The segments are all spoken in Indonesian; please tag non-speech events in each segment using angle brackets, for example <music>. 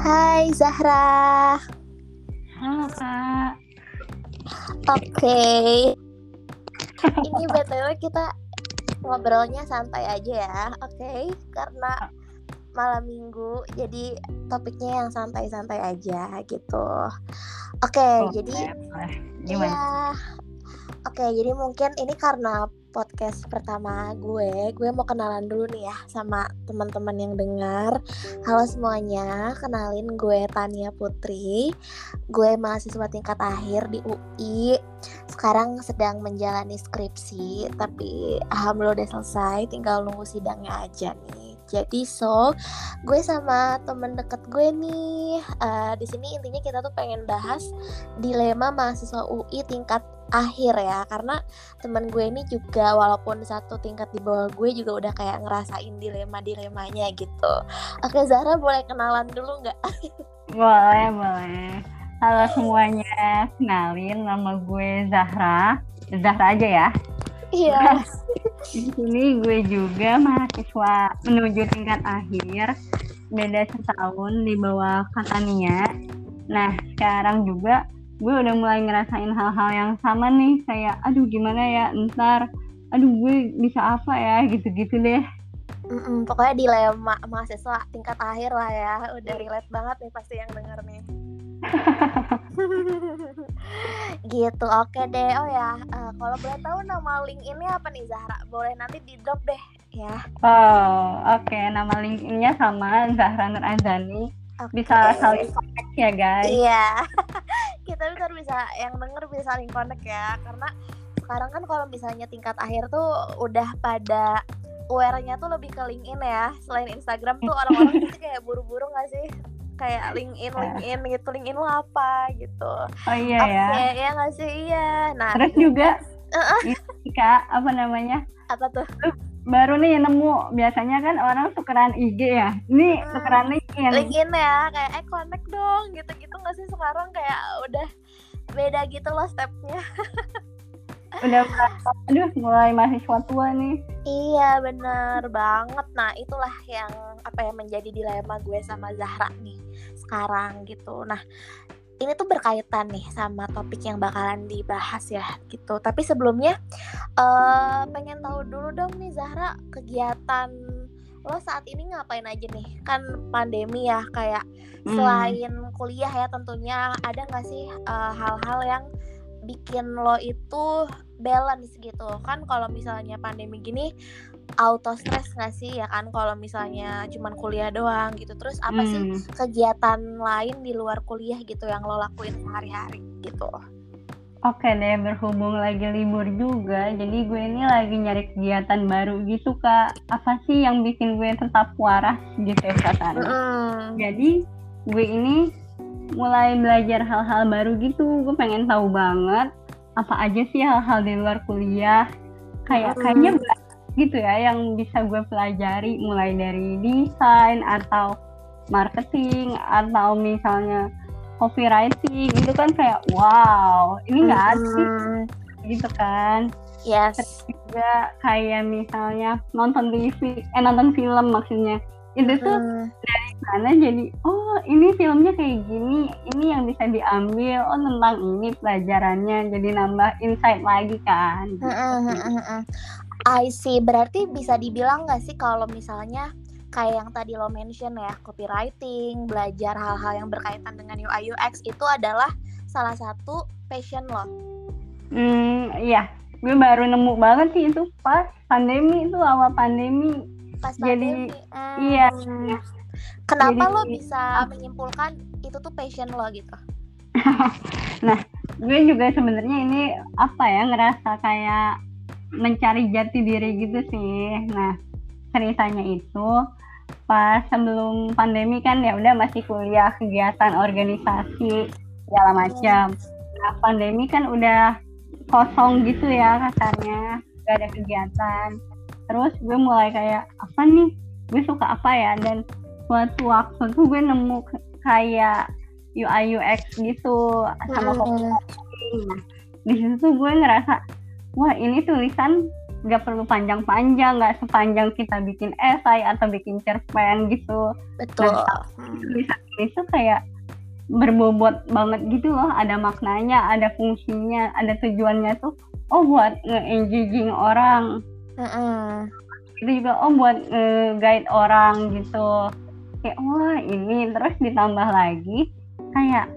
Hai Zahra. Halo kak. Oke. Ini btw kita ngobrolnya santai aja ya, oke? Karena malam minggu, jadi topiknya yang santai-santai aja gitu. Oke, jadi Gimana? ya, oke, jadi mungkin ini karena podcast pertama gue, gue mau kenalan dulu nih ya sama teman-teman yang dengar. Halo semuanya, kenalin gue Tania Putri. Gue mahasiswa tingkat akhir di UI. Sekarang sedang menjalani skripsi, tapi alhamdulillah udah selesai, tinggal nunggu sidangnya aja nih. Jadi so, gue sama temen deket gue nih, eh, di sini intinya kita tuh pengen bahas dilema mahasiswa UI tingkat akhir ya karena temen gue ini juga walaupun satu tingkat di bawah gue juga udah kayak ngerasain dilema dilemanya gitu oke Zara boleh kenalan dulu nggak Boleh, boleh. Halo semuanya, kenalin nama gue Zahra. Zahra aja ya. iya Di sini gue juga mahasiswa menuju tingkat akhir. Beda setahun di bawah Katania. Nah, sekarang juga gue udah mulai ngerasain hal-hal yang sama nih. Kayak, aduh gimana ya ntar. Aduh gue bisa apa ya, gitu-gitu deh. Mm-mm, pokoknya dilema mahasiswa tingkat akhir lah ya udah relate banget nih pasti yang denger nih <laughs> gitu oke deh oh ya eh, kalau boleh tahu nama link ini apa nih Zahra boleh nanti di drop deh ya Oh, oke. Nama LinkedIn-nya sama Zahra Nur Azani. Oke. Bisa saling connect ya, guys. Iya, <laughs> kita bisa bisa yang denger bisa saling connect ya, karena sekarang kan kalau misalnya tingkat akhir tuh udah pada aware-nya tuh lebih ke LinkedIn ya. Selain Instagram tuh orang-orang <laughs> pasti kayak buru-buru nggak sih? Kayak LinkedIn, LinkedIn gitu, LinkedIn lu apa gitu. Oh iya ya. Oke, ya nggak sih? Iya. Nah, Terus juga ini, Kak, apa namanya? apa tuh? Baru nih nemu biasanya kan orang tukeran IG ya. Ini Hmm. tukeran LinkedIn. LinkedIn ya, kayak eh connect dong, gitu-gitu nggak sih sekarang kayak udah beda gitu loh stepnya. <laughs> Udah merasa, aduh mulai mahasiswa tua nih. Iya bener banget Nah itulah yang apa yang menjadi dilema gue sama Zahra nih sekarang gitu. Nah ini tuh berkaitan nih sama topik yang bakalan dibahas ya gitu. Tapi sebelumnya eh pengen tahu dulu dong nih Zahra kegiatan lo saat ini ngapain aja nih? Kan pandemi ya kayak Hmm. selain kuliah ya tentunya ada nggak sih eh, hal-hal yang bikin lo itu balance gitu? Kan kalau misalnya pandemi gini auto stress nggak sih ya kan kalau misalnya cuman kuliah doang gitu terus apa sih Hmm. kegiatan lain di luar kuliah gitu yang lo lakuin sehari-hari gitu Oke deh, berhubung lagi libur juga, jadi gue ini lagi nyari kegiatan baru gitu, Kak. Apa sih yang bikin gue tetap waras gitu ya? Mm-mm. jadi gue ini mulai belajar hal-hal baru gitu gue pengen tahu banget apa aja sih hal-hal di luar kuliah kayak Mm. kayaknya gitu ya yang bisa gue pelajari mulai dari desain atau marketing atau misalnya copywriting itu kan kayak wow ini nggak asik Mm-mm. gitu kan yes juga kayak misalnya nonton TV eh nonton film maksudnya itu tuh Mm. karena jadi oh ini filmnya kayak gini ini yang bisa diambil oh tentang ini pelajarannya jadi nambah insight lagi kan mm. I see berarti bisa dibilang nggak sih kalau misalnya kayak yang tadi lo mention ya copywriting belajar hal-hal yang berkaitan dengan UI UX itu adalah salah satu passion lo hmm iya gue baru nemu banget sih itu pas pandemi itu awal pandemi pas Jadi, pandemi. Hmm. iya. Kenapa Jadi, lo bisa menyimpulkan itu tuh passion lo gitu? <laughs> gue juga sebenarnya ini apa ya ngerasa kayak mencari jati diri gitu sih. Nah ceritanya itu pas sebelum pandemi kan ya udah masih kuliah kegiatan organisasi segala macam. Nah pandemi kan udah kosong gitu ya kasarnya gak ada kegiatan. Terus gue mulai kayak apa nih? Gue suka apa ya? Dan suatu waktu tuh gue nemu kayak UI UX gitu sama copywriting. Nah, di situ tuh gue ngerasa wah ini tulisan nggak perlu panjang-panjang nggak sepanjang kita bikin esai atau bikin cerpen gitu. Betul. Nah, bisa itu kayak berbobot banget gitu loh. Ada maknanya ada fungsinya ada tujuannya tuh. Oh buat nge-engaging orang. Mm -mm. itu juga oh buat nge-guide orang gitu. Kayak wah ini. Terus ditambah lagi kayak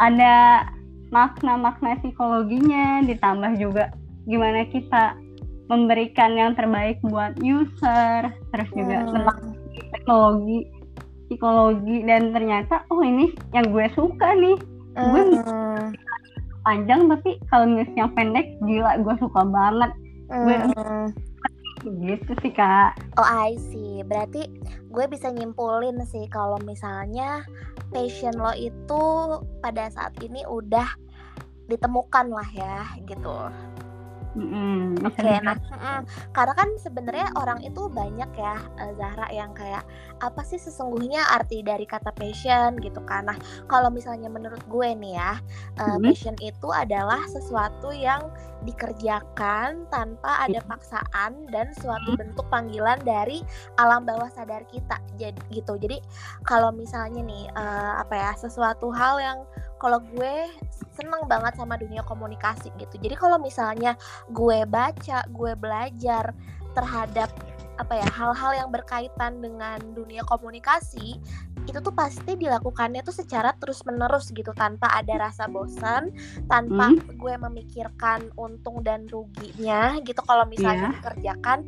ada makna-makna psikologinya ditambah juga gimana kita memberikan yang terbaik buat user terus juga hmm. tentang teknologi psikologi dan ternyata oh ini yang gue suka nih hmm. gue panjang tapi kalau misalnya pendek gila gue suka banget hmm. gue gitu sih kak oh I see berarti gue bisa nyimpulin sih kalau misalnya passion lo itu pada saat ini udah ditemukan lah ya gitu Mm-hmm. Oke, okay, nah, mm, karena kan sebenarnya orang itu banyak ya uh, Zahra yang kayak apa sih sesungguhnya arti dari kata passion gitu kan. Nah, kalau misalnya menurut gue nih ya, mm-hmm. passion itu adalah sesuatu yang dikerjakan tanpa ada paksaan dan suatu mm-hmm. bentuk panggilan dari alam bawah sadar kita. Jadi gitu. Jadi kalau misalnya nih uh, apa ya, sesuatu hal yang kalau gue seneng banget sama dunia komunikasi gitu jadi kalau misalnya gue baca gue belajar terhadap apa ya hal-hal yang berkaitan dengan dunia komunikasi itu tuh pasti dilakukannya tuh secara terus menerus gitu tanpa ada rasa bosan tanpa hmm. gue memikirkan untung dan ruginya gitu kalau misalnya yeah. dikerjakan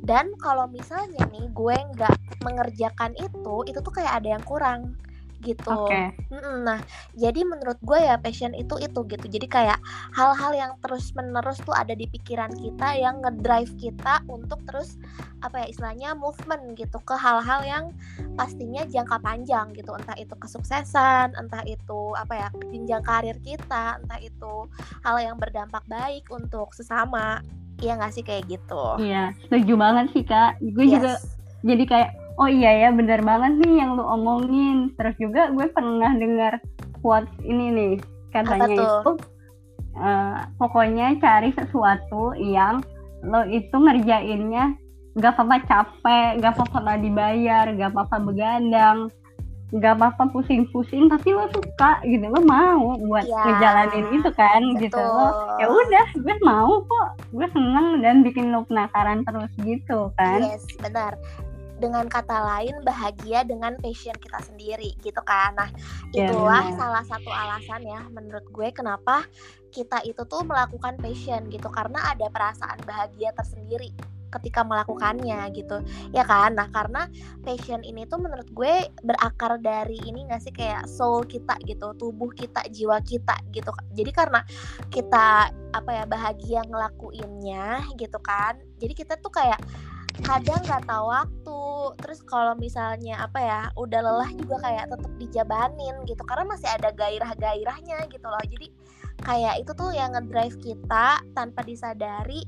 dan kalau misalnya nih gue nggak mengerjakan itu itu tuh kayak ada yang kurang gitu. Okay. Nah, jadi menurut gue ya passion itu itu gitu. Jadi kayak hal-hal yang terus menerus tuh ada di pikiran kita yang ngedrive kita untuk terus apa ya istilahnya movement gitu ke hal-hal yang pastinya jangka panjang gitu. Entah itu kesuksesan, entah itu apa ya jenjang karir kita, entah itu hal yang berdampak baik untuk sesama. Iya nggak sih kayak gitu? Iya, setuju banget sih kak. Gue yes. juga jadi kayak oh iya ya bener banget nih yang lu omongin. Terus juga gue pernah dengar quotes ini nih. Katanya itu uh, pokoknya cari sesuatu yang lo itu ngerjainnya gak apa-apa capek gak apa-apa dibayar gak apa-apa begadang gak apa-apa pusing-pusing tapi lo suka gitu lo mau buat ya, ngejalanin itu kan betul. gitu. lo ya udah gue mau kok. Gue seneng dan bikin lo penasaran terus gitu kan. Yes benar dengan kata lain bahagia dengan passion kita sendiri gitu kan? Nah iya, itulah yeah. salah satu alasan ya menurut gue kenapa kita itu tuh melakukan passion gitu. Karena ada perasaan bahagia tersendiri ketika melakukannya gitu. Ya kan? Nah karena passion ini tuh menurut gue berakar dari ini gak sih? Kayak soul kita gitu. Tubuh kita jiwa kita gitu. Jadi karena kita apa ya bahagia ngelakuinnya gitu kan? Jadi kita tuh kayak kadang nggak tahu waktu. Terus kalau misalnya apa ya udah lelah juga kayak tetap dijabanin gitu. Karena masih ada gairah-gairahnya gitu loh. Jadi kayak itu tuh yang ngedrive kita tanpa disadari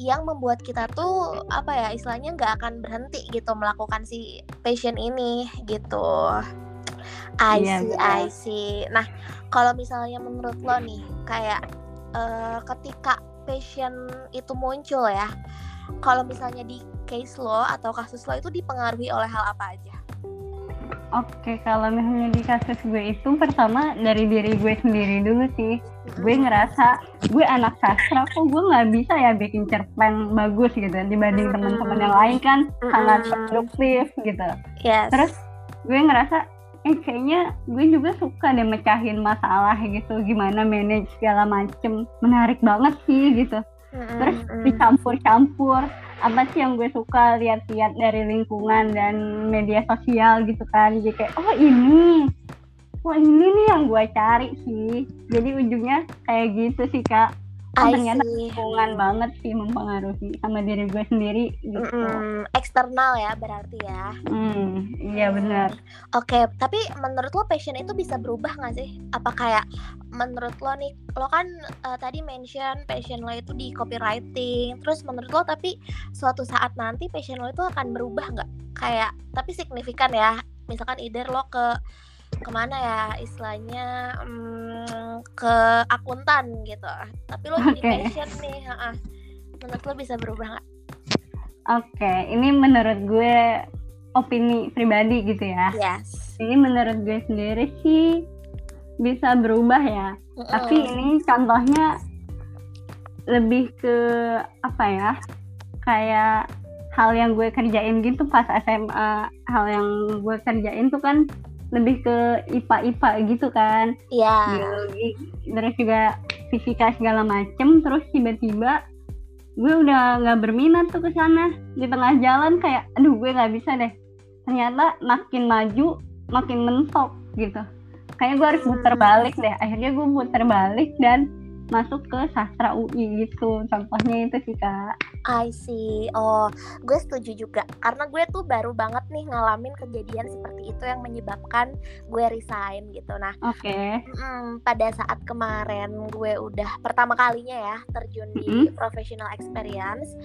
yang membuat kita tuh apa ya istilahnya nggak akan berhenti gitu melakukan si passion ini gitu. I yeah, see I see. Nah kalau misalnya menurut lo nih kayak uh, ketika passion itu muncul ya kalau misalnya di case lo atau kasus lo itu dipengaruhi oleh hal apa aja? Oke, kalau misalnya di kasus gue itu pertama dari diri gue sendiri dulu sih. Gue ngerasa gue anak sastra kok gue nggak bisa ya bikin cerpen bagus gitu dibanding teman-teman yang lain kan sangat produktif gitu. Yes. Terus gue ngerasa eh kayaknya gue juga suka deh mecahin masalah gitu gimana manage segala macem menarik banget sih gitu terus dicampur-campur. Apa sih yang gue suka lihat-lihat dari lingkungan dan media sosial gitu kan. Jadi kayak oh ini. Oh ini nih yang gue cari sih. Jadi ujungnya kayak gitu sih kak ternyata lingkungan banget sih mempengaruhi sama diri gue sendiri gitu. Mm, eksternal ya berarti ya. Mm, iya benar. Oke, okay, tapi menurut lo passion itu bisa berubah nggak sih? Apa kayak menurut lo nih, lo kan uh, tadi mention passion lo itu di copywriting, terus menurut lo tapi suatu saat nanti passion lo itu akan berubah nggak? Kayak tapi signifikan ya. Misalkan either lo ke ke mana ya istilahnya hmm, ke akuntan gitu tapi lo jadi okay. passion nih ha -ha. menurut lo bisa berubah nggak Oke, ini menurut gue opini pribadi gitu ya. yes Ini menurut gue sendiri sih bisa berubah ya. Mm-mm. Tapi ini contohnya lebih ke apa ya? Kayak hal yang gue kerjain gitu pas SMA, hal yang gue kerjain tuh kan lebih ke IPA-IPA gitu kan. Iya. biologi terus juga fisika segala macem terus tiba-tiba gue udah nggak berminat tuh ke sana di tengah jalan kayak aduh gue nggak bisa deh ternyata makin maju makin mentok gitu kayak gue harus muter Hmm. balik deh akhirnya gue muter balik dan masuk ke sastra UI gitu contohnya itu sih kak I see. Oh, gue setuju juga. Karena gue tuh baru banget nih ngalamin kejadian seperti itu yang menyebabkan gue resign gitu. Nah, oke mm, pada saat kemarin gue udah pertama kalinya ya terjun di professional experience,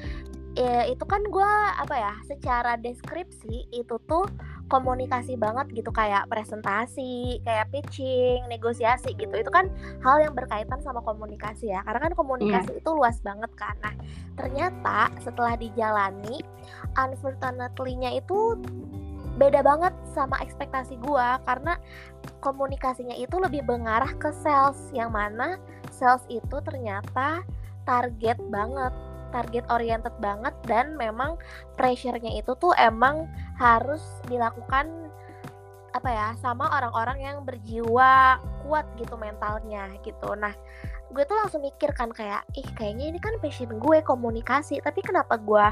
eh, itu kan gue apa ya? Secara deskripsi itu tuh komunikasi banget gitu kayak presentasi, kayak pitching, negosiasi gitu. Itu kan hal yang berkaitan sama komunikasi ya. Karena kan komunikasi itu luas banget kan. Nah, ternyata setelah dijalani unfortunately-nya itu beda banget sama ekspektasi gua karena komunikasinya itu lebih mengarah ke sales yang mana sales itu ternyata target banget target oriented banget dan memang pressure-nya itu tuh emang harus dilakukan apa ya sama orang-orang yang berjiwa kuat gitu mentalnya gitu. Nah gue tuh langsung mikir kan kayak ih kayaknya ini kan passion gue komunikasi. Tapi kenapa gue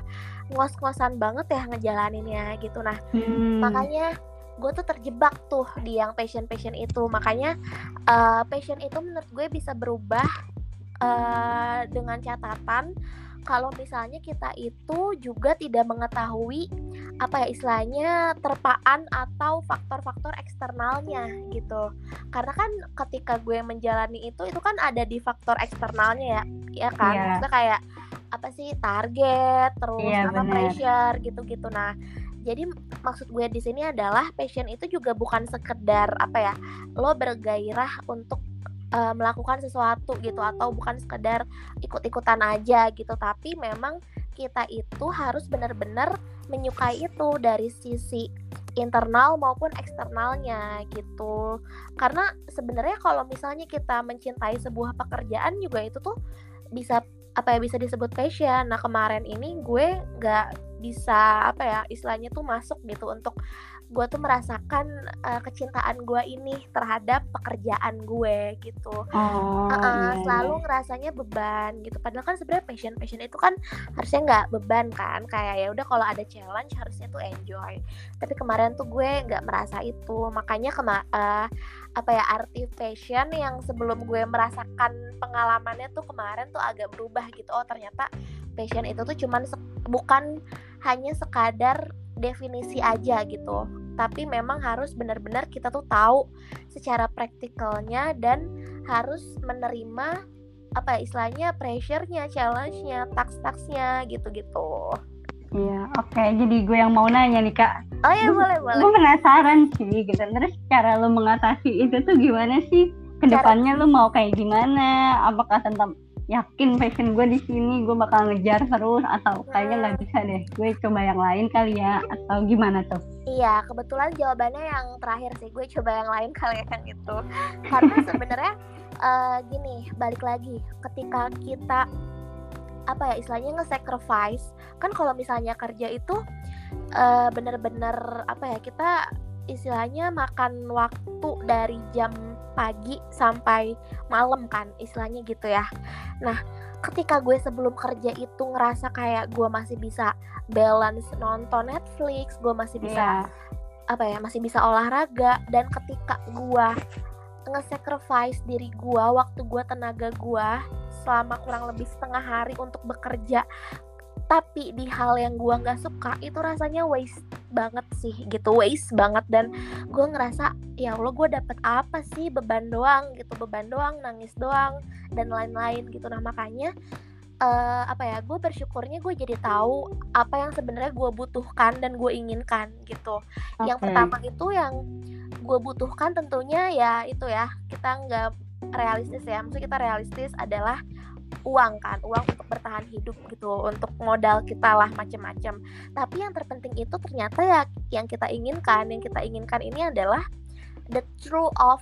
ngos-ngosan banget ya ngejalaninnya gitu. Nah Hmm, makanya gue tuh terjebak tuh di yang passion passion itu. Makanya eh, passion itu menurut gue bisa berubah eh, dengan catatan kalau misalnya kita itu juga tidak mengetahui apa ya istilahnya terpaan atau faktor-faktor eksternalnya gitu karena kan ketika gue menjalani itu itu kan ada di faktor eksternalnya ya ya kan Iya. maksudnya kayak apa sih target terus Iya, apa benar. pressure gitu-gitu nah jadi maksud gue di sini adalah passion itu juga bukan sekedar apa ya lo bergairah untuk eh, melakukan sesuatu gitu atau bukan sekedar ikut-ikutan aja gitu. Tapi memang kita itu harus benar-benar menyukai itu dari sisi internal maupun eksternalnya gitu. Karena sebenarnya kalau misalnya kita mencintai sebuah pekerjaan juga itu tuh bisa apa ya bisa disebut passion. Nah kemarin ini gue nggak bisa apa ya istilahnya tuh masuk gitu untuk gue tuh merasakan eh, kecintaan gue ini terhadap pekerjaan gue gitu. Oh, Uh-uh, iya, selalu ngerasanya beban gitu. Padahal kan sebenarnya passion passion itu kan harusnya nggak beban kan. Kayak ya udah kalau ada challenge harusnya tuh enjoy. Tapi kemarin tuh gue nggak merasa itu. Makanya kema eh, apa ya arti passion yang sebelum gue merasakan pengalamannya tuh kemarin tuh agak berubah gitu. Oh ternyata passion itu tuh cuman bukan hanya sekadar definisi aja gitu tapi memang harus benar-benar kita tuh tahu secara praktikalnya dan harus menerima apa ya, istilahnya pressure-nya, challenge-nya, tax-taxnya gitu-gitu. Iya, oke. Jadi gue yang mau nanya nih kak. Oh ya boleh boleh. Gue penasaran sih gitu. Terus cara lo mengatasi itu tuh gimana sih? Ke depannya lo mau kayak gimana? Apakah tentang yakin passion gue di sini gue bakal ngejar terus atau kayaknya nggak bisa deh gue coba yang lain kali ya atau gimana tuh Iya, kebetulan jawabannya yang terakhir sih. Gue coba yang lain kali ya gitu. Karena sebenarnya eh, gini, balik lagi ketika kita apa ya istilahnya nge-sacrifice kan kalau misalnya kerja itu eh, bener-bener apa ya kita istilahnya makan waktu dari jam pagi sampai malam kan istilahnya gitu ya nah ketika gue sebelum kerja itu ngerasa kayak gue masih bisa balance nonton Netflix gue masih bisa Iya. apa ya masih bisa olahraga dan ketika gua nge-sacrifice diri gua waktu gua tenaga gua selama kurang lebih setengah hari untuk bekerja tapi di hal yang gua nggak suka itu rasanya waste banget sih gitu. Waste banget dan gua ngerasa ya Allah gua dapet apa sih? Beban doang gitu. Beban doang nangis doang dan lain-lain gitu. Nah makanya eh, apa ya gue bersyukurnya gue jadi tahu apa yang sebenarnya gue butuhkan dan gue inginkan gitu. Yang Oke. pertama itu yang gue butuhkan tentunya ya itu ya kita nggak realistis ya. Maksudnya kita realistis adalah uang kan uang untuk bertahan hidup gitu untuk modal kita lah macem-macem. Tapi yang terpenting itu ternyata ya yang kita inginkan yang kita inginkan ini adalah the true of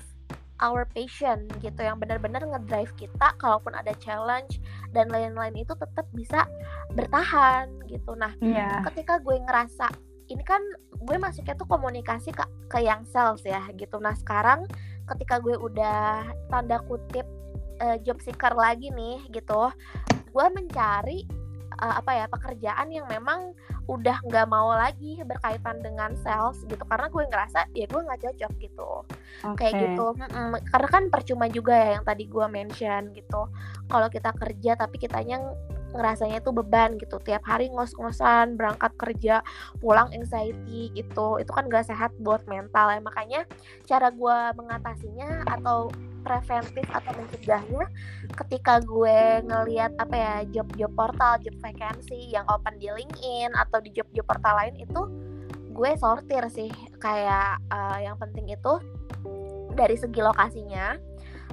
our passion gitu yang benar-benar ngedrive kita kalaupun ada challenge dan lain-lain itu tetap bisa bertahan gitu. Nah Iya. ketika gue ngerasa ini kan gue masuknya tuh komunikasi ke, ke yang sales ya gitu. Nah sekarang ketika gue udah tanda kutip uh, job seeker lagi nih gitu. Gue mencari uh, apa ya pekerjaan yang memang udah nggak mau lagi berkaitan dengan sales gitu. Karena gue ngerasa ya gue nggak cocok gitu. Oke. kayak gitu. Mm-mm. karena kan percuma juga ya yang tadi gue mention gitu. Kalau kita kerja tapi kitanya ngerasanya itu beban gitu. Tiap hari ngos-ngosan berangkat kerja pulang anxiety gitu. Itu kan gak sehat buat mental ya. Makanya cara gue mengatasinya atau preventif atau mencegahnya ketika gue ngelihat apa ya job-job portal job vacancy yang open di LinkedIn atau di job-job portal lain itu gue sortir sih. Kayak uh, yang penting itu dari segi lokasinya.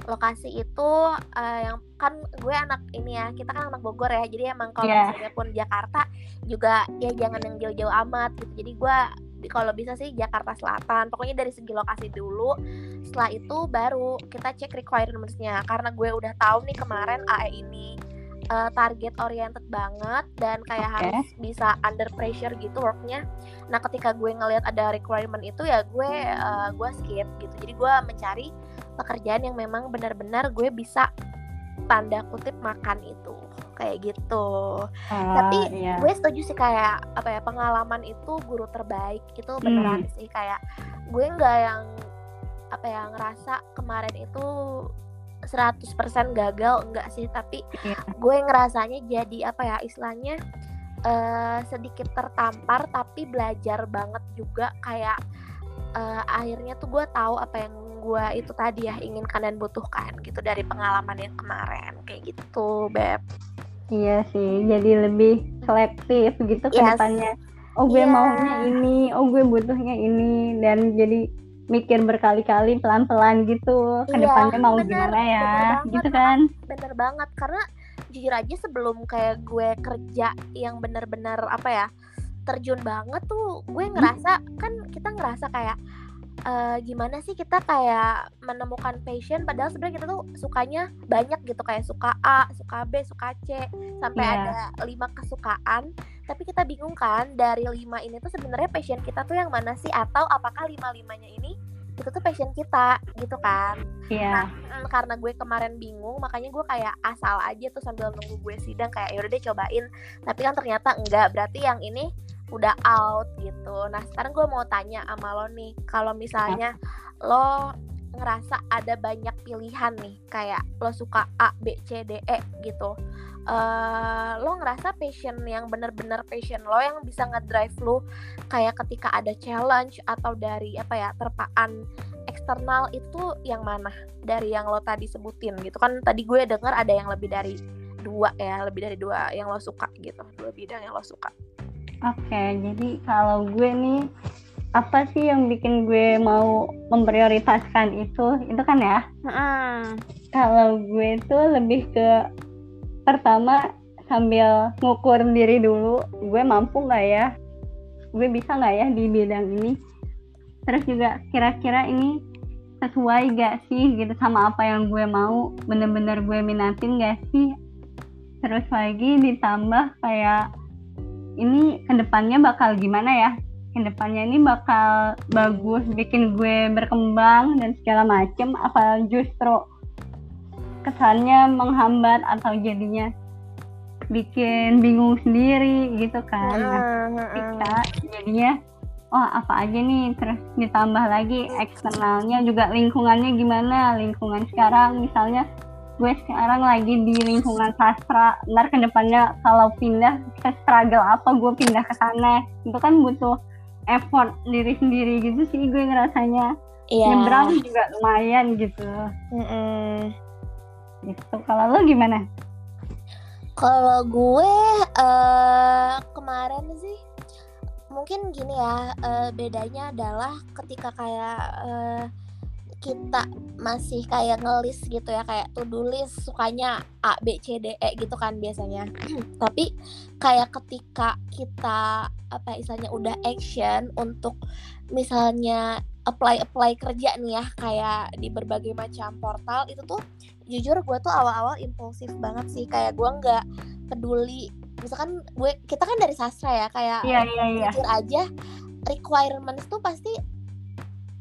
Lokasi itu uh, yang kan gue anak ini ya kita kan anak Bogor ya jadi emang kalau Yeah. misalnya pun Jakarta juga ya jangan yang jauh-jauh amat gitu. Jadi gue kalau bisa sih Jakarta Selatan. Pokoknya dari segi lokasi dulu setelah itu baru kita cek requirements-nya. Karena gue udah tahu nih kemarin AE ini uh, target oriented banget dan kayak Oke. harus bisa under pressure gitu worknya. Nah ketika gue ngelihat ada requirement itu ya gue uh, gue skip gitu. Jadi gue mencari pekerjaan yang memang benar-benar gue bisa tanda kutip makan itu kayak gitu Ah, tapi iya. gue setuju sih kayak apa ya pengalaman itu guru terbaik itu beneran Hmm. sih kayak gue nggak yang apa ya ngerasa kemarin itu 100% gagal enggak sih tapi Iya. gue ngerasanya jadi apa ya istilahnya eh sedikit tertampar tapi belajar banget juga kayak eh, akhirnya tuh gue tahu apa yang gue itu tadi ya inginkan dan butuhkan gitu dari pengalaman yang kemarin kayak gitu beb Iya sih, jadi lebih selektif gitu ke Yes. depannya. Oh gue Iya. maunya ini, oh gue butuhnya ini, dan jadi mikir berkali-kali pelan-pelan gitu ke Iya, depannya mau bener, gimana ya, bener banget. gitu kan? bener banget karena jujur aja sebelum kayak gue kerja yang bener-bener apa ya terjun banget tuh gue ngerasa kan kita ngerasa kayak eh, gimana sih kita kayak menemukan passion? Padahal sebenarnya kita tuh sukanya banyak gitu kayak suka A, suka B, suka C sampai Iya. ada lima kesukaan. Tapi kita bingung kan dari lima ini tuh sebenarnya passion kita tuh yang mana sih? Atau apakah lima limanya ini itu tuh passion kita gitu kan? Iya, Mm, karena gue kemarin bingung makanya gue kayak asal aja tuh sambil nunggu gue sidang kayak yaudah deh cobain. Tapi kan ternyata enggak berarti yang ini udah out gitu. Nah sekarang gue mau tanya sama lo nih kalau misalnya lo ngerasa ada banyak pilihan nih kayak lo suka A B C D E gitu eh lo ngerasa passion yang bener-bener passion lo yang bisa ngedrive lo kayak ketika ada challenge atau dari apa ya terpaan eksternal itu yang mana? Dari yang lo tadi sebutin gitu. Kan tadi gue dengar ada yang lebih dari dua ya lebih dari dua yang lo suka gitu dua bidang yang lo suka oke. Jadi kalau gue nih, apa sih yang bikin gue mau memprioritaskan itu? Itu kan ya, kalau gue tuh lebih ke pertama sambil ngukur diri dulu gue mampu nggak ya? Gue bisa nggak ya di bidang ini? Terus juga kira-kira ini sesuai gak sih gitu sama apa yang gue mau? Bener-bener gue minatin gak sih? Terus lagi ditambah kayak ini ke depannya bakal gimana ya? Ke depannya ini bakal bagus bikin gue berkembang dan segala macem apa justru kesannya menghambat atau jadinya bikin bingung sendiri gitu kan? Nah, kita jadinya oh apa aja nih? Terus ditambah lagi eksternalnya juga lingkungannya gimana? Lingkungan sekarang misalnya gue sekarang lagi di lingkungan sastra. Ntar ke depannya kalau pindah ke struggle apa gue pindah ke sana. Itu kan butuh effort diri sendiri gitu sih gue ngerasanya. Iya. nyebrang juga lumayan gitu. Mm-mm. gitu. Kalau lo gimana? Kalau gue eh kemarin sih mungkin gini ya eh, bedanya adalah ketika kayak eh, kita masih kayak ngelis gitu ya kayak to do list sukanya A B C D E gitu kan biasanya. <clears throat> Tapi kayak ketika kita apa istilahnya udah action untuk misalnya apply apply kerja nih ya kayak di berbagai macam portal itu tuh jujur gue tuh awal-awal impulsif banget sih. Kayak gue nggak peduli misalkan gue kita kan dari sastra ya kayak iya iya iya. jujur aja requirements tuh pasti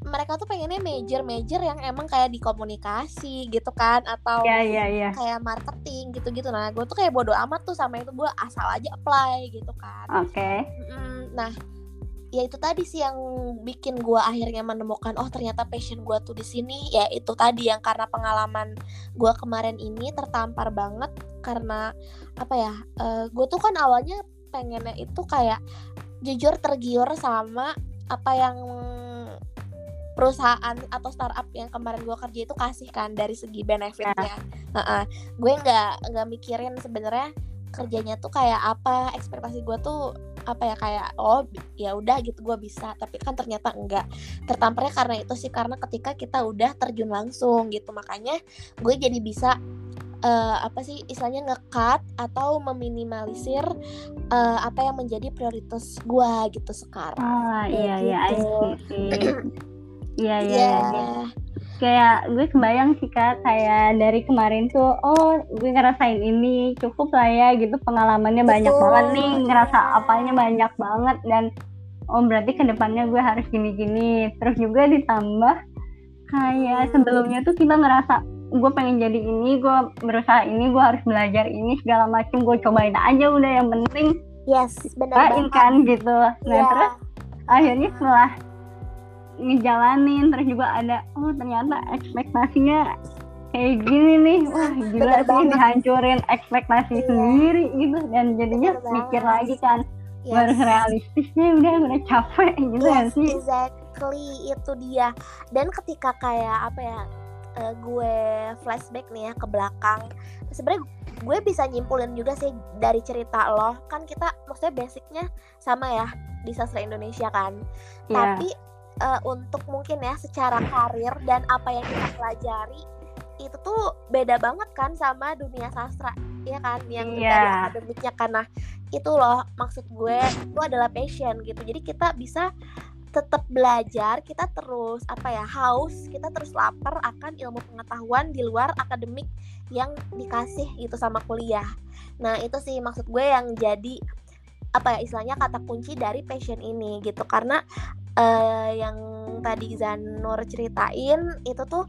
mereka tuh pengennya major-major yang emang kayak di komunikasi gitu kan atau iya iya iya. kayak marketing gitu-gitu. Nah gue tuh kayak bodo amat tuh sama itu gue asal aja apply gitu kan. Oke. Mm, nah ya itu tadi sih yang bikin gue akhirnya menemukan oh ternyata passion gue tuh di sini ya itu tadi yang karena pengalaman gue kemarin ini tertampar banget. Karena apa ya uh, gue tuh kan awalnya pengennya itu kayak jujur tergiur sama apa yang perusahaan atau startup yang kemarin gue kerja itu kasih kan dari segi benefitnya. Uh-uh. Gue nggak nggak mikirin sebenarnya kerjanya tuh kayak apa, ekspektasi gue tuh apa ya kayak oh ya udah gitu gue bisa tapi kan ternyata enggak tertamparnya karena itu sih karena ketika kita udah terjun langsung gitu makanya gue jadi bisa uh, apa sih istilahnya ngekat atau meminimalisir uh, apa yang menjadi prioritas gue gitu sekarang. Ah iya iya gitu. Iya <clears throat> iya iya. Kayak gue kebayang sih kak kayak dari kemarin tuh oh gue ngerasain ini cukup lah ya gitu. Pengalamannya Betul. banyak banget nih ngerasa apanya banyak banget. Dan oh berarti ke depannya gue harus gini-gini. Terus juga ditambah kayak sebelumnya tuh kita ngerasa gue pengen jadi ini gue berusaha ini gue harus belajar ini segala macam gue cobain aja udah yang penting. Yes benar kan gitu. Nah yeah. terus akhirnya setelah ngejalanin terus juga ada oh ternyata ekspektasinya kayak gini nih wah gila Bener sih banget. dihancurin ekspektasi Iya. sendiri gitu dan jadinya Bener mikir banget. lagi kan yes. harus realistisnya udah udah capek gitu kan Yes, sih exactly itu dia. Dan ketika kayak apa ya, eh, gue flashback nih ya ke belakang. Sebenarnya gue bisa nyimpulin juga sih dari cerita lo. Kan kita maksudnya basicnya sama ya di sastra Indonesia kan. Iya. Tapi eh, untuk mungkin ya secara karir dan apa yang kita pelajari itu tuh beda banget kan sama dunia sastra ya kan? Yang Iya. dari akademiknya karena itu loh maksud gue itu adalah passion gitu. Jadi kita bisa tetap belajar kita terus apa ya haus kita terus lapar akan ilmu pengetahuan di luar akademik yang dikasih gitu sama kuliah. Nah itu sih maksud gue yang jadi apa ya istilahnya kata kunci dari passion ini gitu. Karena eh, yang tadi Zanur ceritain itu tuh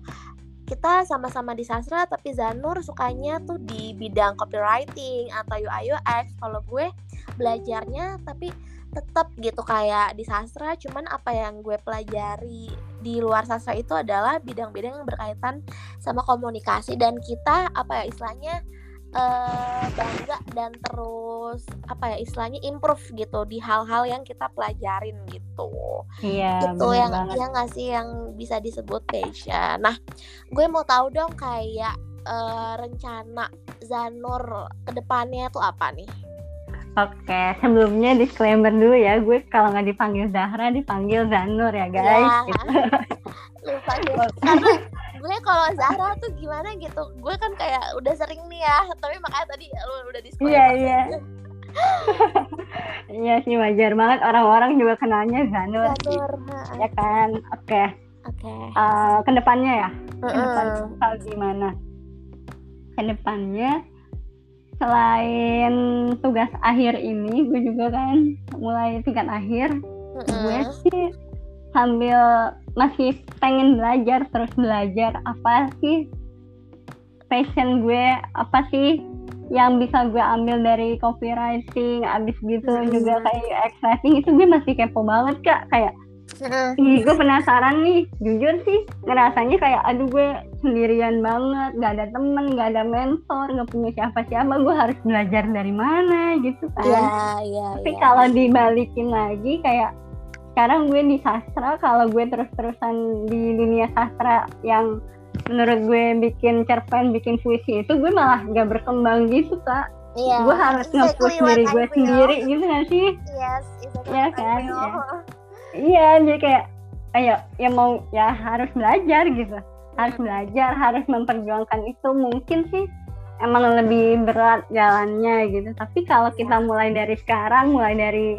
kita sama-sama di sastra tapi Zanur sukanya tuh di bidang copywriting atau UI UX kalau gue belajarnya tapi tetap gitu kayak di sastra cuman apa yang gue pelajari di luar sastra itu adalah bidang-bidang yang berkaitan sama komunikasi. Dan kita apa ya istilahnya eh, bangga dan terus apa ya istilahnya improve gitu di hal-hal yang kita pelajarin gitu iya itu yang banget yang nggak sih yang bisa disebut passion. Nah, gue mau tahu dong kayak eh, rencana Zanur ke depannya tuh apa nih? oke sebelumnya disclaimer dulu ya gue kalau nggak dipanggil Zahra dipanggil Zanur ya guys Ya. <laughs> gitu. <laughs> Lupa karena gue kalau Zahra tuh gimana gitu. Gue kan kayak udah sering nih ya, tapi makanya tadi lu udah disclaimer. Iya, iya. <laughs> iya sih wajar banget orang-orang juga kenalnya Zanur Zanur. ya kan oke Oke. Eh, ke depannya ya ke depan Heeh. bakal gimana ke depannya selain tugas akhir ini gue juga kan mulai tingkat akhir gue Heeh. sih sambil masih pengen belajar terus belajar apa sih passion gue apa sih yang bisa gue ambil dari copywriting abis gitu Hmm. juga kayak UX writing itu gue masih kepo banget kak kayak Heeh. Ih, gue penasaran nih, jujur sih ngerasanya kayak aduh gue sendirian banget, gak ada temen, gak ada mentor, gak punya siapa-siapa, gue harus belajar dari mana gitu kan. Iya, iya, Tapi iya. kalau dibalikin lagi kayak sekarang gue di sastra, kalau gue terus-terusan di dunia sastra yang menurut gue bikin cerpen, bikin puisi itu gue malah gak berkembang gitu kak. Iya. Gue harus nge-push diri what gue sendiri gitu gak sih? Yes, exactly Iya I kan, iya. Iya, jadi kayak kayak ya mau ya harus belajar gitu harus belajar harus memperjuangkan itu mungkin sih emang lebih berat jalannya gitu tapi kalau kita mulai dari sekarang mulai dari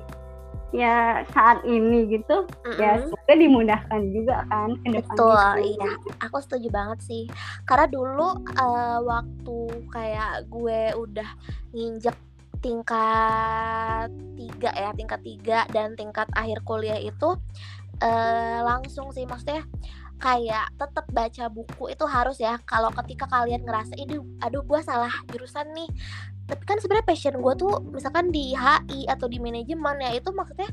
ya saat ini gitu mm-hmm. ya semoga dimudahkan juga kan ke betul gitu. iya aku setuju banget sih karena dulu uh, waktu kayak gue udah nginjek tingkat tiga ya tingkat tiga dan tingkat akhir kuliah itu uh, langsung sih maksudnya kayak tetap baca buku itu harus ya kalau ketika kalian ngerasa ini aduh gue salah jurusan nih tapi kan sebenarnya passion gue tuh misalkan di HI atau di manajemen ya itu maksudnya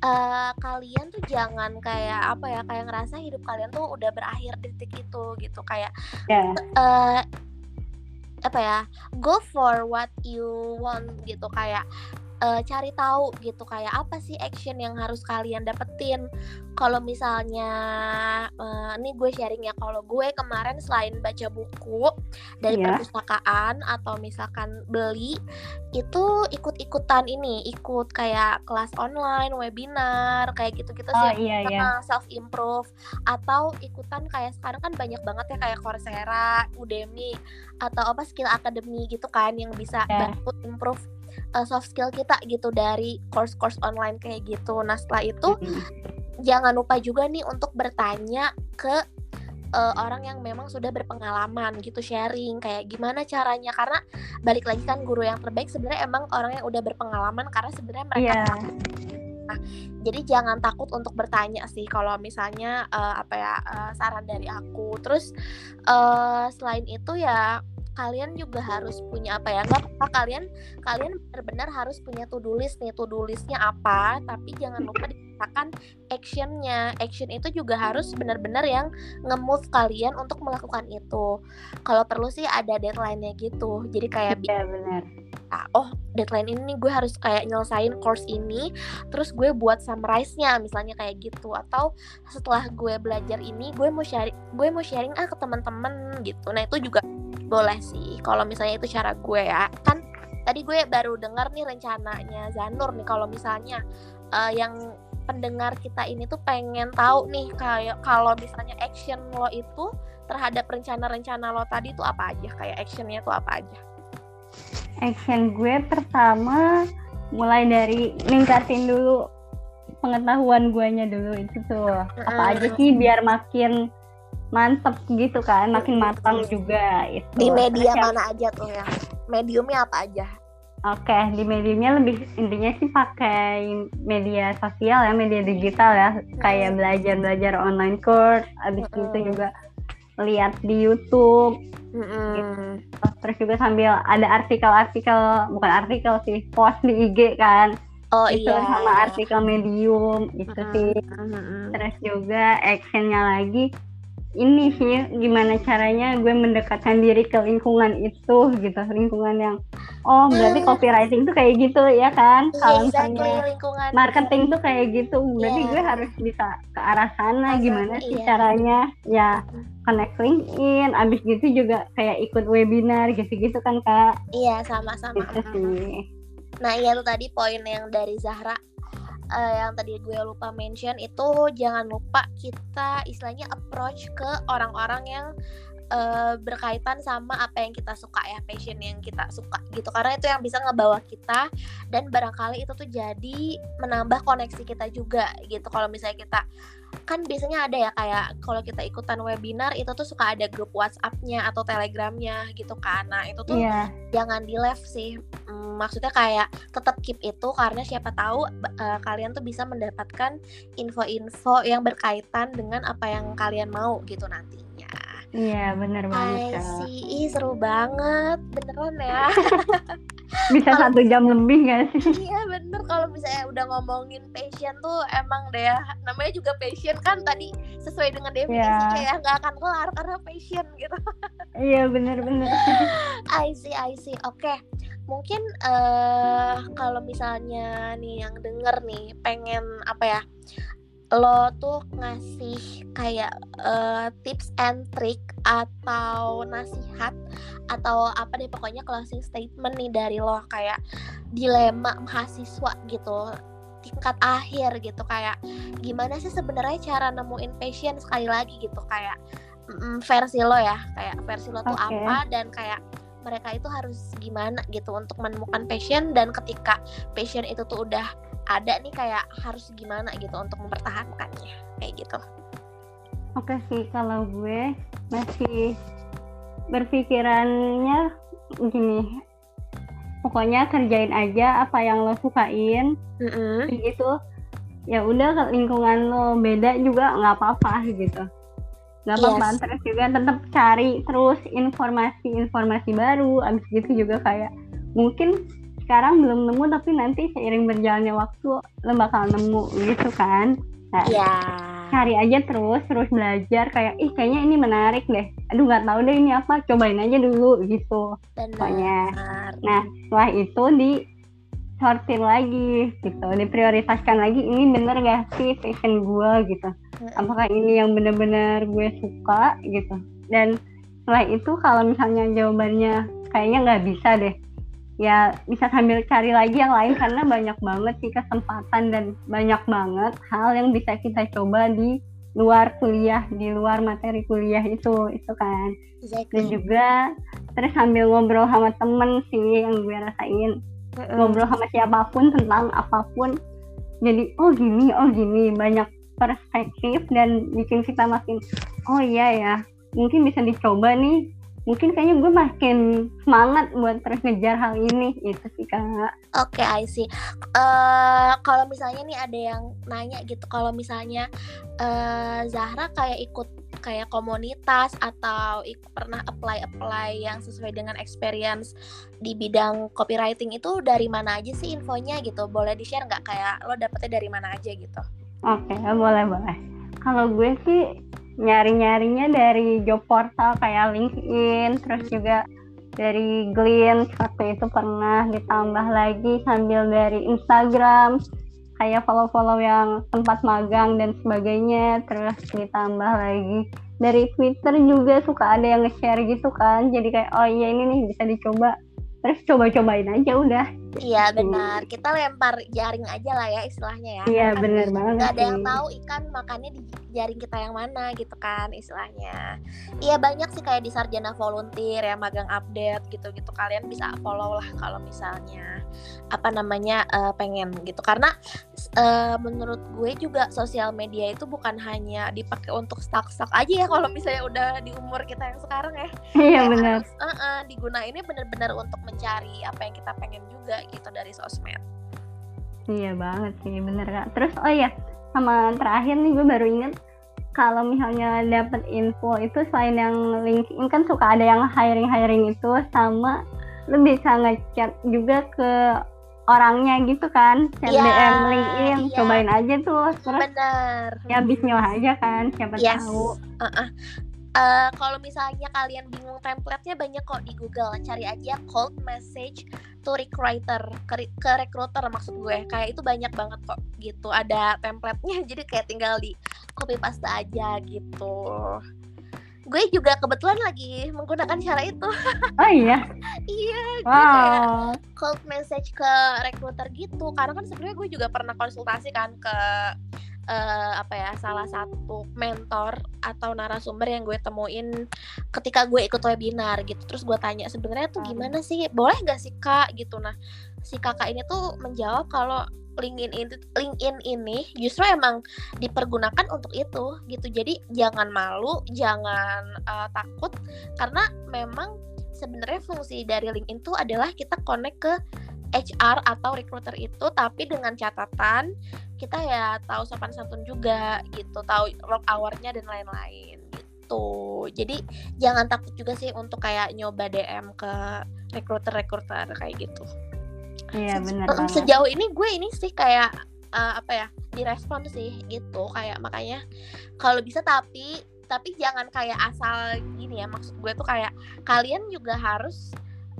uh, kalian tuh jangan kayak apa ya kayak ngerasa hidup kalian tuh udah berakhir di titik itu gitu kayak yeah. Ya. uh, apa ya go for what you want gitu kayak uh, cari tahu gitu kayak apa sih action yang harus kalian dapetin kalau misalnya uh, ini gue sharing ya kalau gue kemarin selain baca buku dari yeah. perpustakaan atau misalkan beli itu ikut-ikutan ini ikut kayak kelas online webinar kayak gitu-gitu oh, sih iya, iya. self improve atau ikutan kayak sekarang kan banyak banget ya kayak Coursera, Udemy atau apa skill academy gitu kan yang bisa yeah. bantu improve uh, soft skill kita gitu dari course-course online kayak gitu. Nah setelah itu mm-hmm. jangan lupa juga nih untuk bertanya ke uh, orang yang memang sudah berpengalaman gitu sharing kayak gimana caranya karena balik lagi kan guru yang terbaik sebenarnya emang orang yang udah berpengalaman karena sebenarnya mereka yeah. Nah, jadi jangan takut untuk bertanya sih kalau misalnya uh, apa ya uh, saran dari aku. Terus uh, selain itu ya kalian juga harus punya apa ya? Nggak apa kalian kalian benar-benar harus punya to do list nih. To do listnya apa? Tapi jangan lupa dikatakan actionnya. Action itu juga harus benar-benar yang nge-move kalian untuk melakukan itu. Kalau perlu sih ada deadline-nya gitu. Jadi kayak ya, benar. Nah, oh deadline ini gue harus kayak nyelesain course ini terus gue buat summarize-nya misalnya kayak gitu. Atau setelah gue belajar ini gue mau sharing gue mau sharing ah ke teman-teman gitu. Nah itu juga boleh sih kalau misalnya itu cara gue ya. Kan tadi gue baru dengar nih rencananya Zanur nih kalau misalnya uh, yang pendengar kita ini tuh pengen tahu nih kayak kalau misalnya action lo itu terhadap rencana-rencana lo tadi tuh apa aja? Kayak actionnya tuh apa aja? Action gue pertama mulai dari ningkatin dulu pengetahuan guanya dulu itu tuh. Apa aja sih biar makin mantep gitu kan makin matang juga itu. Di media Terus mana aja tuh ya? Mediumnya apa aja? Oke, okay, di mediumnya lebih intinya sih pakai media sosial ya, media digital ya, kayak belajar-belajar online course, abis mm. itu juga lihat di YouTube, mm gitu. terus juga sambil ada artikel-artikel, bukan artikel sih, post di IG kan, oh itu iya sama artikel medium itu mm sih, terus juga actionnya lagi ini sih gimana caranya gue mendekatkan diri ke lingkungan itu gitu. Lingkungan yang oh berarti hmm. copywriting tuh kayak gitu ya kan? Yeah, kalau misalnya lingkungan. marketing tuh kayak gitu berarti yeah. gue harus bisa ke arah sana gimana sih iya. caranya? Ya connect LinkedIn abis gitu juga kayak ikut webinar gitu-gitu kan kak? Iya sama-sama. Gitu sih. Nah iya tuh tadi poin yang dari Zahra uh, yang tadi gue lupa mention itu jangan lupa kita istilahnya approach ke orang-orang yang uh, berkaitan sama apa yang kita suka ya passion yang kita suka gitu. Karena itu yang bisa ngebawa kita dan barangkali itu tuh jadi menambah koneksi kita juga gitu. Kalau misalnya kita kan biasanya ada ya kayak kalau kita ikutan webinar itu tuh suka ada grup WhatsApp-nya atau Telegramnya gitu kan. Nah itu tuh yeah. jangan di left sih. Hmm, maksudnya kayak tetap keep itu karena siapa tahu uh, kalian tuh bisa mendapatkan info-info yang berkaitan dengan apa yang kalian mau gitu nantinya Iya bener banget sih seru banget. Beneran ya <laughs> Bisa kalo, satu jam lebih gak sih? <laughs> Iya bener. Kalau misalnya udah ngomongin passion tuh emang deh ya. Namanya juga passion kan tadi sesuai dengan definisinya yeah. ya nggak akan kelar karena passion gitu. <laughs> Iya bener-bener I see I see. Oke. Okay. Mungkin uh, kalau misalnya nih yang denger nih pengen apa ya lo tuh ngasih kayak uh, tips and trick atau nasihat atau apa deh pokoknya closing statement nih dari lo kayak dilema mahasiswa gitu tingkat akhir gitu kayak gimana sih sebenarnya cara nemuin passion sekali lagi gitu kayak mm, versi lo ya kayak versi lo tuh apa dan kayak mereka itu harus gimana gitu untuk menemukan passion dan ketika passion itu tuh udah ada nih kayak harus gimana gitu untuk mempertahankannya kayak gitu Oke sih, kalau gue masih berpikirannya gini. Pokoknya kerjain aja apa yang lo sukain, Mm-mm. gitu. Ya udah ke lingkungan lo beda juga nggak apa-apa gitu. Nggak apa-apa, Yes. terus juga tetap cari terus informasi-informasi baru. Abis gitu juga kayak mungkin sekarang belum nemu tapi nanti seiring berjalannya waktu lo bakal nemu gitu kan. Nah, ya cari aja terus terus belajar kayak ih kayaknya ini menarik deh. Aduh nggak tahu deh ini apa cobain aja dulu gitu. Pokoknya. benar. Nah setelah itu di sortir lagi gitu. Diprioritaskan lagi ini bener gak sih passion gue gitu. Apakah ini yang bener-bener gue suka gitu. Dan setelah itu kalau misalnya jawabannya kayaknya nggak bisa deh ya bisa sambil cari lagi yang lain karena banyak banget sih kesempatan dan banyak banget hal yang bisa kita coba di luar kuliah di luar materi kuliah itu itu kan. Dan exactly juga terus sambil ngobrol sama temen sih yang gue rasain. Mm-mm. ngobrol sama siapa pun tentang apa pun. Jadi oh gini oh gini banyak perspektif dan bikin kita makin oh iya ya mungkin bisa dicoba nih mungkin kayaknya gue makin semangat buat terus ngejar hal ini itu sih kak Oke, I see. Eh, kalau misalnya nih ada yang nanya gitu, kalau misalnya eh Zahra kayak ikut kayak komunitas atau ik- pernah apply apply yang sesuai dengan experience di bidang copywriting itu dari mana aja sih infonya gitu? Boleh di share nggak kayak lo dapetnya dari mana aja gitu? oke boleh boleh kalau gue sih nyari-nyarinya dari job portal kayak LinkedIn terus juga dari Glean waktu itu pernah ditambah lagi sambil dari Instagram kayak follow-follow yang tempat magang dan sebagainya terus ditambah lagi. Dari Twitter juga suka ada yang nge-share gitu kan jadi kayak oh iya ini nih bisa dicoba. Terus coba-cobain aja udah Iya benar, kita lempar jaring aja lah ya istilahnya ya. iya Kan bener banget nggak ada yang tahu ikan makannya di jaring kita yang mana gitu kan istilahnya. Iya banyak sih kayak di sarjana volunteer ya magang update gitu gitu kalian bisa follow lah kalau misalnya apa namanya eh, pengen gitu. Karena eh, menurut gue juga sosial media itu bukan hanya dipakai untuk stuck-stuck aja ya kalau misalnya udah di umur kita yang sekarang ya. Iya harus, eh, eh, digunainnya bener-bener untuk mencari apa yang kita pengen juga gitu dari sosmed Iya banget sih, bener kak. Terus oh iya, sama terakhir nih gue baru inget kalau misalnya dapat info itu selain yang LinkedIn kan suka ada yang hiring hiring itu sama lu bisa ngechat juga ke orangnya gitu kan, chat Iya, DM LinkedIn, iya. cobain aja tuh. Terus bener ya bismillah aja kan, siapa Yes. tahu. Uh-uh. Eh, kalau misalnya kalian bingung template-nya banyak kok di Google. Cari aja cold message to recruiter ke, ke recruiter maksud gue. Kayak itu banyak banget kok gitu. Ada template-nya <laughs> jadi kayak tinggal di copy paste aja gitu. Gue juga kebetulan lagi menggunakan cara itu. <laughs> Oh iya, iya, gue kayak wow. cold message ke recruiter gitu karena kan sebenarnya gue juga pernah konsultasi kan ke eh, apa ya salah satu mentor atau narasumber yang gue temuin ketika gue ikut webinar gitu. Terus gue tanya sebenarnya tuh Hmm. gimana sih? Boleh gak sih kak? Gitu. Nah si kakak ini tuh menjawab kalau LinkedIn ini, LinkedIn ini justru emang dipergunakan untuk itu gitu. Jadi jangan malu jangan eh, takut karena memang sebenarnya fungsi dari LinkedIn itu adalah kita connect ke HR atau recruiter itu tapi dengan catatan kita ya tahu sopan santun juga gitu tahu work hour-nya dan lain-lain gitu. Jadi jangan takut juga sih untuk kayak nyoba DM ke recruiter-recruiter kayak gitu. Iya Se- banget. sejauh ini gue ini sih kayak eh, apa ya direspon sih gitu. Kayak makanya kalau bisa tapi tapi jangan kayak asal gini ya maksud gue tuh kayak kalian juga harus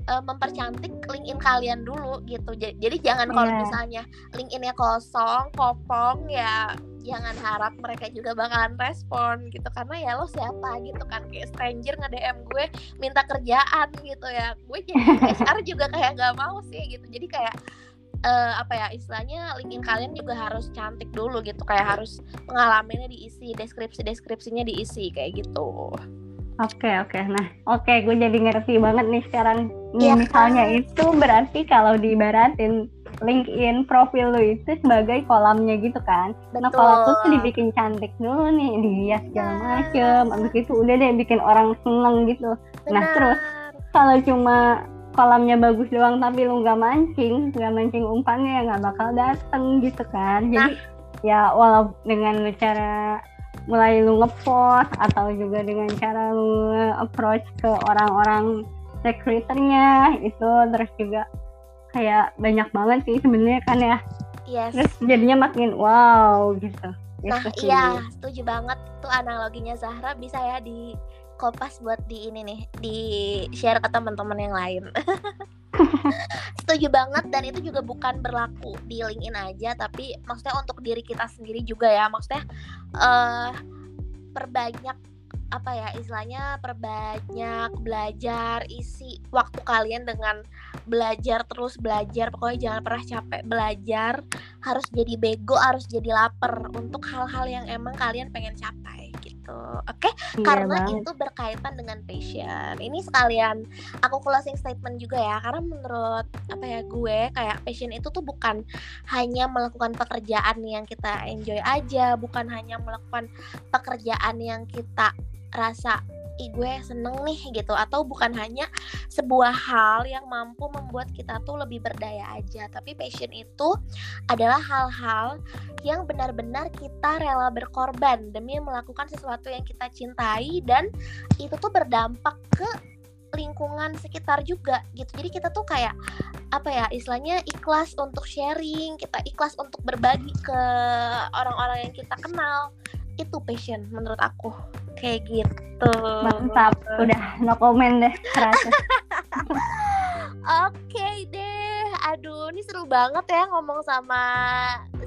eh, mempercantik LinkedIn kalian dulu gitu. Jadi, jadi jangan kalau Iya. misalnya LinkedIn-nya kosong kopong ya jangan harap mereka juga bakalan respon gitu. Karena ya lo siapa gitu kan kayak stranger nge DM gue minta kerjaan gitu ya. Gue jadi <laughs> HR juga kayak nggak mau sih gitu. Jadi kayak uh, apa ya istilahnya LinkedIn kalian juga harus cantik dulu gitu. Kayak harus pengalamannya diisi deskripsi deskripsinya diisi kayak gitu Oke okay, oke, okay. nah oke okay, gue jadi ngerti banget nih sekarang. Nih, ya, misalnya kan? itu berarti kalau diibaratin LinkedIn profil lu itu sebagai kolamnya gitu kan. Betul. Nah kalau tuh tuh dibikin cantik dulu nih, dihias segala nah. macem, abis itu udah deh bikin orang seneng gitu. Benar. Nah terus kalau cuma kolamnya bagus doang tapi lu nggak mancing, nggak mancing umpannya ya nggak bakal dateng gitu kan. Jadi nah. ya walau dengan cara mulai lu ngepost atau juga dengan cara lu approach ke orang-orang recruiternya itu terus juga kayak banyak banget sih sebenarnya kan ya. Yes. terus jadinya makin wow gitu. Nah gitu iya setuju banget. Tuh analoginya Zahra bisa ya di kopas buat di ini nih di share ke teman-teman yang lain. <laughs> Setuju banget dan itu juga bukan berlaku di LinkedIn aja tapi maksudnya untuk diri kita sendiri juga ya. Maksudnya uh, perbanyak apa ya istilahnya perbanyak belajar isi waktu kalian dengan belajar terus belajar. Pokoknya jangan pernah capek belajar. Harus jadi bego harus jadi lapar untuk hal-hal yang emang kalian pengen capai gitu oke okay? iya, karena banget. itu berkaitan dengan passion ini sekalian aku closing statement juga ya karena menurut apa ya gue kayak passion itu tuh bukan hanya melakukan pekerjaan yang kita enjoy aja bukan hanya melakukan pekerjaan yang kita rasa ih gue seneng nih gitu. Atau bukan hanya sebuah hal yang mampu membuat kita tuh lebih berdaya aja tapi passion itu adalah hal-hal yang benar-benar kita rela berkorban demi melakukan sesuatu yang kita cintai dan itu tuh berdampak ke lingkungan sekitar juga gitu. Jadi kita tuh kayak apa ya istilahnya ikhlas untuk sharing kita ikhlas untuk berbagi ke orang-orang yang kita kenal itu passion menurut aku. Kayak gitu. Mantap. Udah no comment deh oke deh. Aduh ini seru banget ya ngomong sama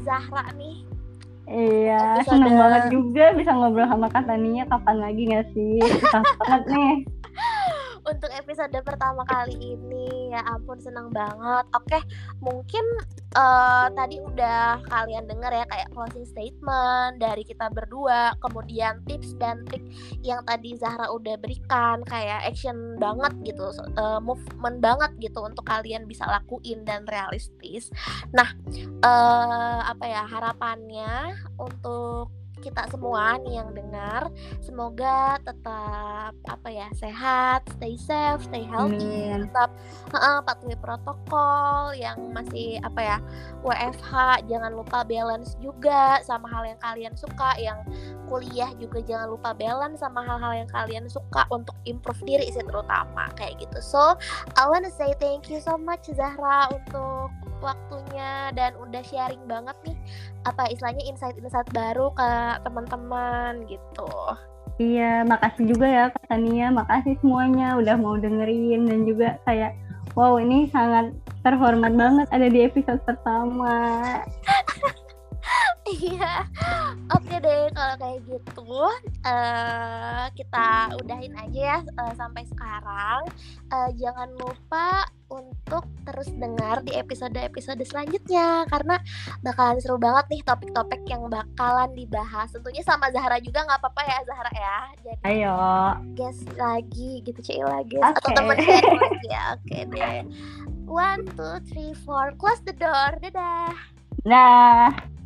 Zahra nih. Iya, seneng banget juga bisa ngobrol sama Katania kapan lagi gak sih? Susah banget nih untuk episode pertama kali ini ya ampun senang banget. Oke mungkin uh, tadi udah kalian dengar ya kayak closing statement dari kita berdua kemudian tips dan trik yang tadi Zahra udah berikan kayak action banget gitu uh, movement banget gitu untuk kalian bisa lakuin dan realistis. Nah uh, apa ya harapannya untuk kita semua nih yang dengar. Semoga tetap apa ya sehat stay safe stay healthy hmm. tetap uh, patuhi protokol yang masih apa ya WFH jangan lupa balance juga sama hal yang kalian suka yang kuliah juga jangan lupa balance sama hal-hal yang kalian suka untuk improve diri sih terutama kayak gitu. So I wanna say thank you so much Zahra untuk waktunya dan udah sharing banget nih apa istilahnya insight-insight baru ke teman-teman gitu. Iya, makasih juga ya Kak Tania, makasih semuanya udah mau dengerin dan juga kayak wow ini sangat terhormat banget ada di episode pertama. <laughs> Iya, oke deh kalau kayak gitu uh, kita udahin aja ya uh, sampai sekarang. Uh, jangan lupa untuk terus dengar di episode-episode selanjutnya karena bakalan seru banget nih topik-topik yang bakalan dibahas. Tentunya sama Zahra juga nggak apa-apa ya Zahra ya. Jadi Ayo. Guys lagi gitu cuy lagi okay. atau temen lagi ya. Oke okay deh. One, two, three, four. Close the door. Dadah. Dah.